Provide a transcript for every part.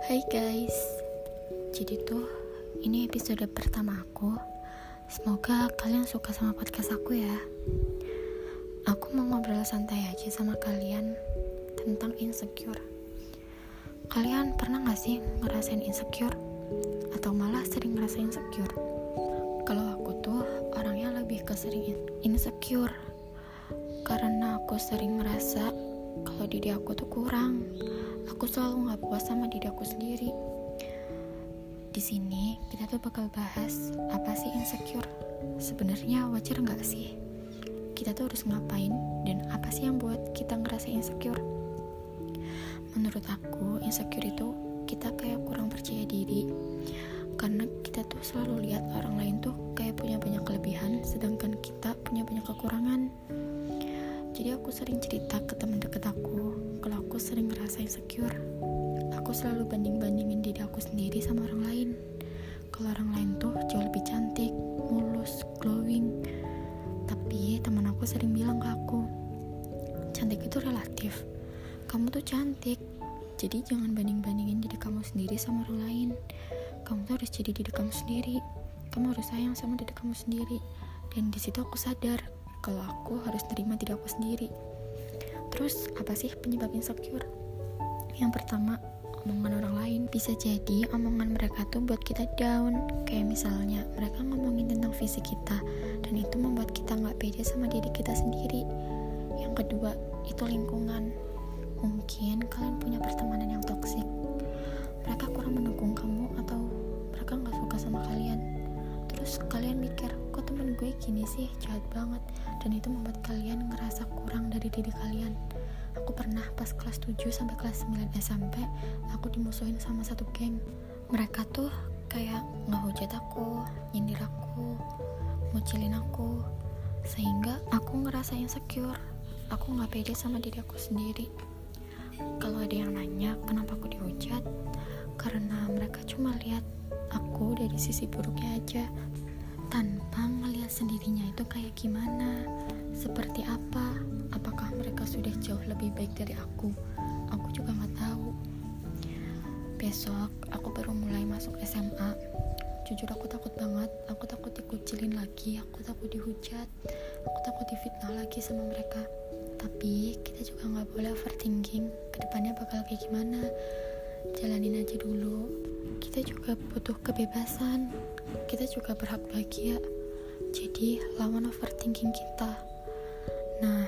Hai guys, jadi tuh ini episode pertama aku. Semoga kalian suka sama podcast aku ya. Aku mau ngobrol santai aja sama kalian tentang insecure. Kalian pernah gak sih ngerasain insecure? Atau malah sering ngerasain insecure? Kalau aku tuh orangnya lebih ke sering insecure karena aku sering merasa kalau diri aku tuh kurang aku selalu nggak puas sama diri aku sendiri. Di sini kita tuh bakal bahas apa sih insecure? Sebenarnya wajar nggak sih? Kita tuh harus ngapain dan apa sih yang buat kita ngerasa insecure? Menurut aku insecure itu kita kayak kurang percaya diri. Karena kita tuh selalu lihat orang lain tuh kayak punya banyak kelebihan sedangkan kita punya banyak kekurangan jadi aku sering cerita ke teman deket aku kalau aku sering ngerasa insecure. Aku selalu banding-bandingin diri aku sendiri sama orang lain. Kalau orang lain tuh jauh lebih cantik, mulus, glowing. Tapi teman aku sering bilang ke aku, cantik itu relatif. Kamu tuh cantik, jadi jangan banding-bandingin diri kamu sendiri sama orang lain. Kamu tuh harus jadi diri kamu sendiri. Kamu harus sayang sama diri kamu sendiri. Dan di situ aku sadar kalau aku harus terima diri aku sendiri. Terus apa sih penyebab insecure? Yang pertama, omongan orang lain bisa jadi omongan mereka tuh buat kita down. Kayak misalnya mereka ngomongin tentang fisik kita dan itu membuat kita nggak pede sama diri kita sendiri. Yang kedua, itu lingkungan. Mungkin kalian punya pertemanan yang toksik. Mereka kurang mendukung kamu atau mereka nggak suka sama kalian. Terus kalian mikir, kok temen gue gini sih, jahat banget. Dan itu membuat kalian ngerasa kurang dari diri kalian. Aku pernah pas kelas 7 sampai kelas 9 SMP aku dimusuhin sama satu geng. Mereka tuh kayak ngehujat aku nyindir aku ngucilin aku. Sehingga aku ngerasa insecure. Aku nggak pede sama diri aku sendiri. Kalau ada yang nanya kenapa aku dihujat? Karena mereka cuma lihat aku dari sisi buruknya aja. Tanpa ngelihat sendirinya itu kayak gimana, seperti apa, apakah mereka sudah jauh lebih baik dari aku, aku juga nggak tahu. Besok aku baru mulai masuk SMA, jujur aku takut banget, aku takut dikucilin lagi, aku takut dihujat, aku takut difitnah lagi sama mereka. Tapi kita juga nggak boleh overthinking, ke depannya bakal kayak gimana, jalanin aja dulu. Kita juga butuh kebebasan, kita juga berhak bahagia. Jadi lawan overthinking kita. Nah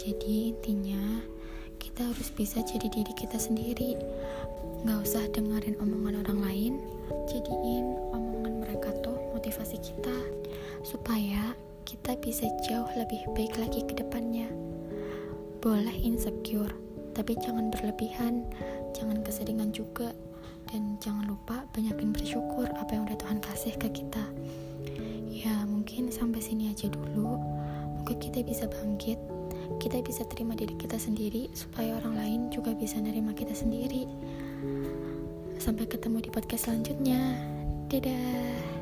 jadi intinya kita harus bisa jadi diri kita sendiri. Nggak usah dengerin omongan orang lain. Jadiin omongan mereka tuh motivasi kita. Supaya kita bisa jauh lebih baik lagi ke depannya. Boleh insecure tapi jangan berlebihan jangan keseringan juga. Dan jangan lupa banyakin bersyukur apa yang udah Tuhan kasih ke kita. Ya mungkin sampai sini aja dulu. Moga kita bisa bangkit. Kita bisa terima diri kita sendiri supaya orang lain juga bisa nerima kita sendiri. Sampai ketemu di podcast selanjutnya. Dadah